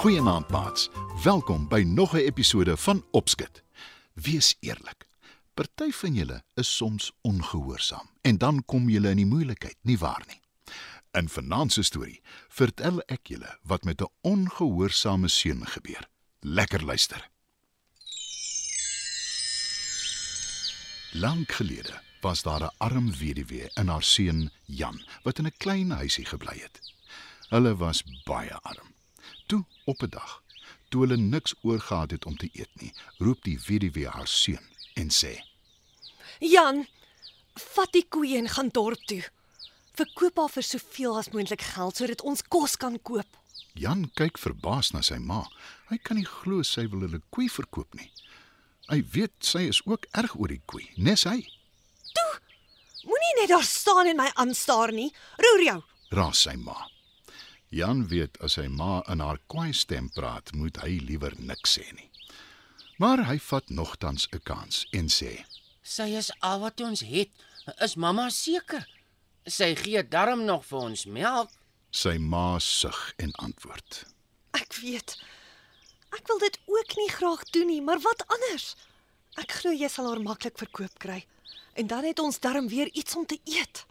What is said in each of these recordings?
Goeienaand maats. Welkom by nog 'n episode van Opskit. Wees eerlik. Party van julle is soms ongehoorsaam en dan kom julle in die moeilikheid, nie waar nie? In vanaand se storie vertel ek julle wat met 'n ongehoorsame seun gebeur. Lekker luister. Lank gelede was daar 'n arm weduwee en haar seun Jan wat in 'n klein huisie gebly het. Hulle was baie arm. Toe op 'n dag, toe hulle niks oorgehad het om te eet nie, roep die weduwee haar seun en sê: Jan, vat die koeie en gaan dorp toe. Verkoop haar vir soveel as moontlik geld sodat ons kos kan koop. Jan kyk verbaas na sy ma. Hy kan nie glo sy wil hulle koei verkoop nie. Hy weet sy is ook erg oor die koei, nes hy. Moenie net daar staan en my aanstaar nie. Roer jou. Raas sy ma. Jan weet as sy ma in haar kwaai stem praat, moet hy liewer niks sê nie. Maar hy vat nogtans 'n kans en sê: Sy is al wat ons het. Is mamma seker? Sy gee darm nog vir ons melk. Sy ma sug en antwoord: Ek weet. Ek wil dit ook nie graag doen nie, maar wat anders? Ek glo jy sal haar maklik verkoop kry. En dan het ons darm weer iets om te eet.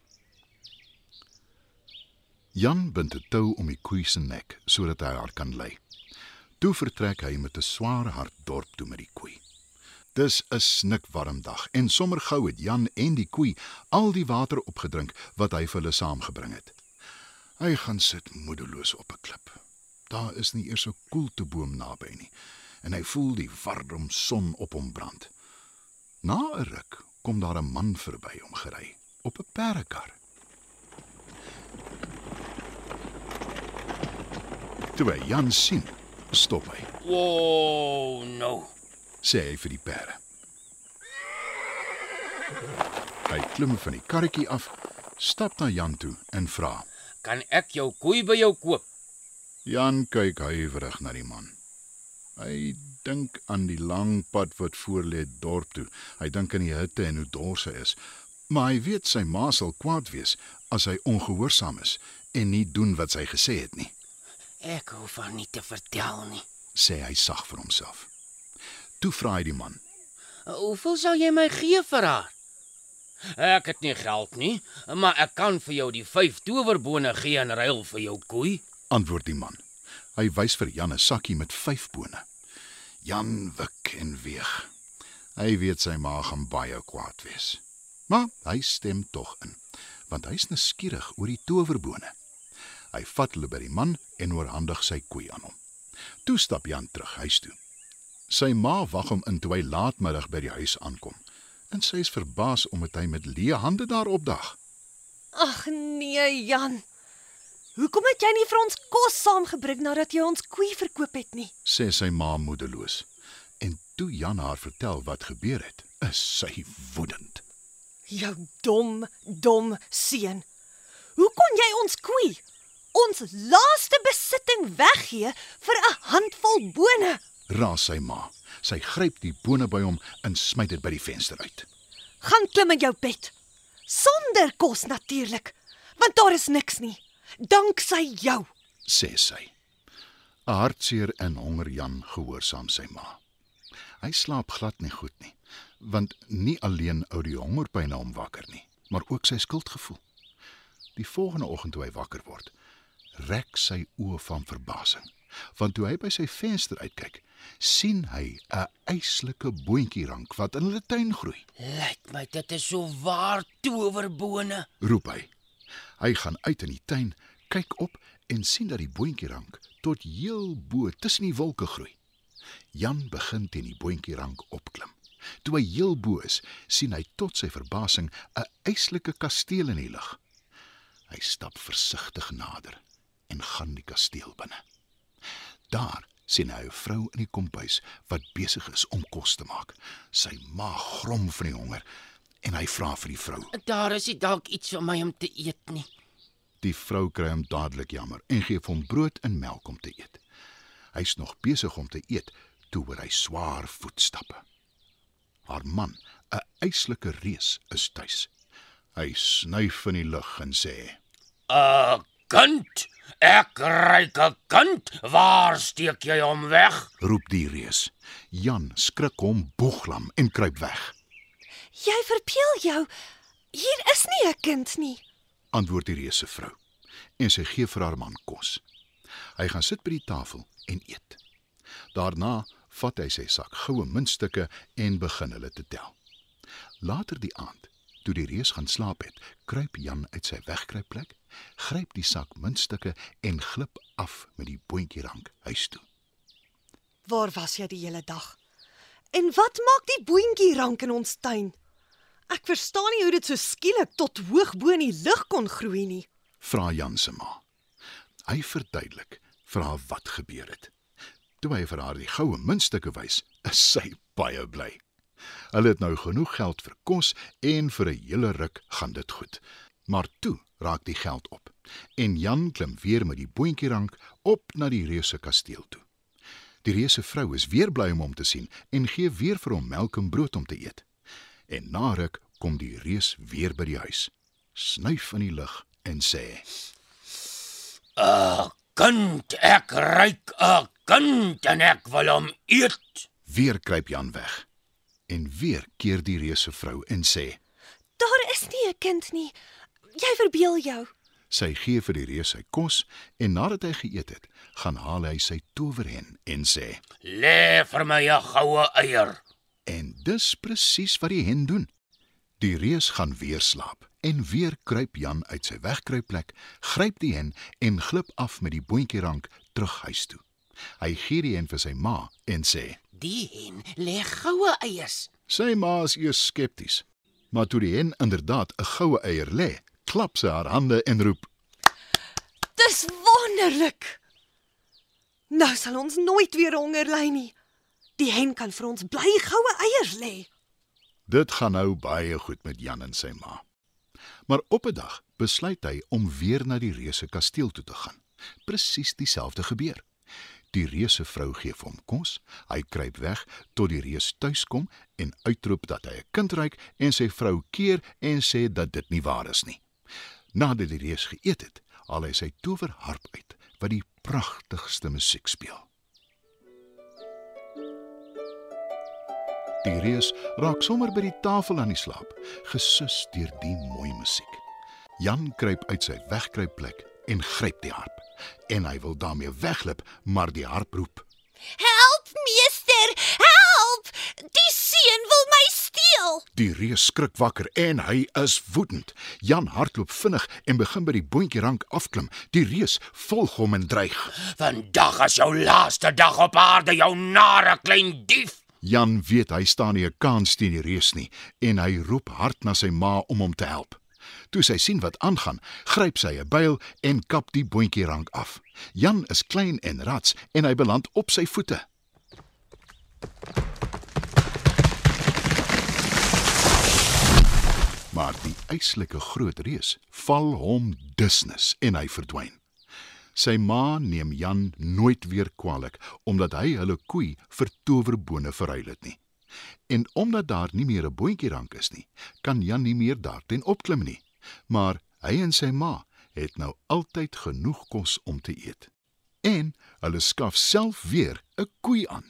Jan bind 'n tou om die koei se nek sodat hy haar kan lei. Toe vertrek hy met 'n swaar hart dorp toe met die koei. Dis 'n snikwarm dag en sommer gou het Jan en die koei al die water opgedrink wat hy vir hulle saamgebring het. Hy gaan sit moedeloos op 'n klip. Daar is nie eers 'n koelteboom naby nie en hy voel die warm son op hom brand. Na 'n ruk kom daar 'n man verby hom gery op 'n perdekar. Toe hy Jan sien, stop hy, Wow, no. sê hy vir die perde. Hy klim van die karretjie af, stap na Jan toe en vra: Kan ek jou koei by jou koop? Jan kyk huiwerig na die man. Hy dink aan die lang pad wat voorlê dorp toe. Hy dink aan die hitte en hoe dors hy is. Maar hy weet sy ma sal kwaad wees as hy ongehoorsaam is en nie doen wat sy gesê het nie, Ek hoef haar nie te vertel nie. sê hy sag vir homself. Toe vra hy die man: Hoeveel sal jy my gee vir haar? Ek het nie geld nie, maar ek kan vir jou die 5 towerbone gee in ruil vir jou koei. Antwoord die man. Hy wys vir Jan 'n sakkie met 5 bone. Jan wik en weeg. Hy weet sy ma gaan baie kwaad wees. Maar hy stem tog in, want hy's nuuskierig oor die towerbone. Hy vat hulle by die man en oorhandig sy koei aan hom. Toe stap Jan terug huis toe. Sy ma wag hom in toe hy laatmiddag by die huis aankom. En sy is verbaas omdat hy met leë hande daar opdag. Ag nee, Jan. Hoekom het jy nie vir ons kos saamgebring nadat jy ons koei verkoop het nie? sê sy ma moedeloos. En toe Jan haar vertel wat gebeur het, is sy woedend. Jou dom, dom seun. Hoe kon jy ons koei, ons laaste besitting weggee vir 'n handvol bone? Raas sy ma. Sy gryp die bone by hom en smyt dit by die venster uit. Gaan klim in jou bed. Sonder kos natuurlik, want daar is niks nie. Danksy jou. sê sy. 'n Hartseer en honger Jan gehoorsaam sy ma. Hy slaap glad nie goed nie, want nie alleen ou die hongerpyne hom wakker nie, maar ook sy skuldgevoel. Die volgende oggend toe hy wakker word, rek sy oë van verbasing, want toe hy by sy venster uitkyk, sien hy 'n eislike boontjierank wat in hulle tuin groei. Lyk my dit is so waar towerbone. roep hy. Hy gaan uit in die tuin, kyk op en sien dat die boontjierank tot heel bo tussen die wolke groei. Jan begin teen die boontjierank opklim. Toe hy heel bo is, sien hy tot sy verbasing 'n eislike kasteel in die lug. Hy stap versigtig nader en gaan die kasteel binne. Daar sien hy 'n vrou in die kompuis wat besig is om kos te maak. Sy maag grom van die honger en hy vra vir die vrou. Daar is nie dalk iets vir my om te eet nie. Die vrou kry hom dadelik jammer en gee hom brood en melk om te eet. Hy's nog besig om te eet toe hoor hy swaar voetstappe. Haar man, 'n eislike reus, is tuis. Hy snuif in die lug en sê: 'n Kind, ek ryk 'n kind. Waar steek jy hom weg? roep die reus. Jan skrik hom boeglam en kruip weg. Jy verbeel jou. Hier is nie 'n kind nie. Antwoord die reus se vrou en sy gee vir haar man kos. Hy gaan sit by die tafel en eet. Daarna vat hy sy sak goue muntstukke en begin hulle te tel. Later die aand, toe die reus gaan slaap het, kruip Jan uit sy wegkruipplek, gryp die sak muntstukke en glip af met die boontjierank huis toe. Waar was jy die hele dag? En wat maak die boontjie rank in ons tuin? Ek verstaan nie hoe dit so skielik tot hoog bo in die lug kon groei nie. Vra Jan se ma. Hy verduidelik vir haar wat gebeur het. Toe hy vir haar die goue muntstukke wys, is sy baie bly. Hulle het nou genoeg geld vir kos en vir 'n hele ruk gaan dit goed. Maar toe raak die geld op en Jan klim weer met die boontjierank op na die reuse kasteel toe. Die reuse vrou is weer bly om hom te sien en gee weer vir hom melk en brood om te eet. En na ruk kom die reus weer by die huis, snuif in die lug en sê: 'n Kind, ek ryk 'n kind en ek wil hom eet. Weer kruip Jan weg. En weer keer die reuse vrou en sê: Daar is nie 'n kind nie. Jy verbeel jou. Sy gee vir die reus sy kos en nadat hy geëet het, gaan haal hy sy towerhen en sê: Lê vir my 'n goue eier. "En dis presies wat die hen doen." Die reus gaan weer slaap en weer kruip Jan uit sy wegkruipplek, gryp die hen en glip af met die boontjierank terug huis toe. Hy gee die hen vir sy ma en sê: Die hen lê goue eiers. Sy ma is eers skepties, maar toe die hen inderdaad 'n goue eier lê, klap sy haar hande en roep: Dis wonderlik. Nou sal ons nooit weer honger ly nie. Die hen kan vir ons bly goue eiers lê. Dit gaan nou baie goed met Jan en sy ma. Maar op 'n dag besluit hy om weer na die reuse kasteel toe te gaan. Presies dieselfde gebeur. Die reuse vrou gee vir hom kos, hy kruip weg tot die reus tuiskom en uitroep dat hy 'n kind ryk en sy vrou keer en sê dat dit nie waar is nie. Nadat die reus geëet het, haal hy sy towerharp uit wat die pragtigste musiek speel. Die reus raak sommer by die tafel aan die slaap, gesus deur die mooi musiek. Jan kruip uit sy wegkruipplek en gryp die harp. En hy wil daarmee wegglip, maar die harp roep: Help, meester, help! Die seun wil my steel. Die reus skrik wakker en hy is woedend. Jan hardloop vinnig en begin by die boontjierank afklim. Die reus volg hom en dreig. Vandag is jou laaste dag op aarde, jou nare klein dief. Jan weet hy staan nie 'n kans teen die reus nie en hy roep hard na sy ma om hom te help. Toe sy sien wat aangaan, gryp sy 'n byl en kap die boontjierank af. Jan is klein en rats en hy beland op sy voete. Maar die eislike groot reus val hom dusnis en hy verdwyn. Sy ma neem Jan nooit weer kwaadlik omdat hy hulle koei vir towerbone verruil het nie. En omdat daar nie meer 'n boontjierank is nie, kan Jan nie meer daarteen opklim nie. Maar hy en sy ma het nou altyd genoeg kos om te eet. En hulle skaf self weer 'n koei aan.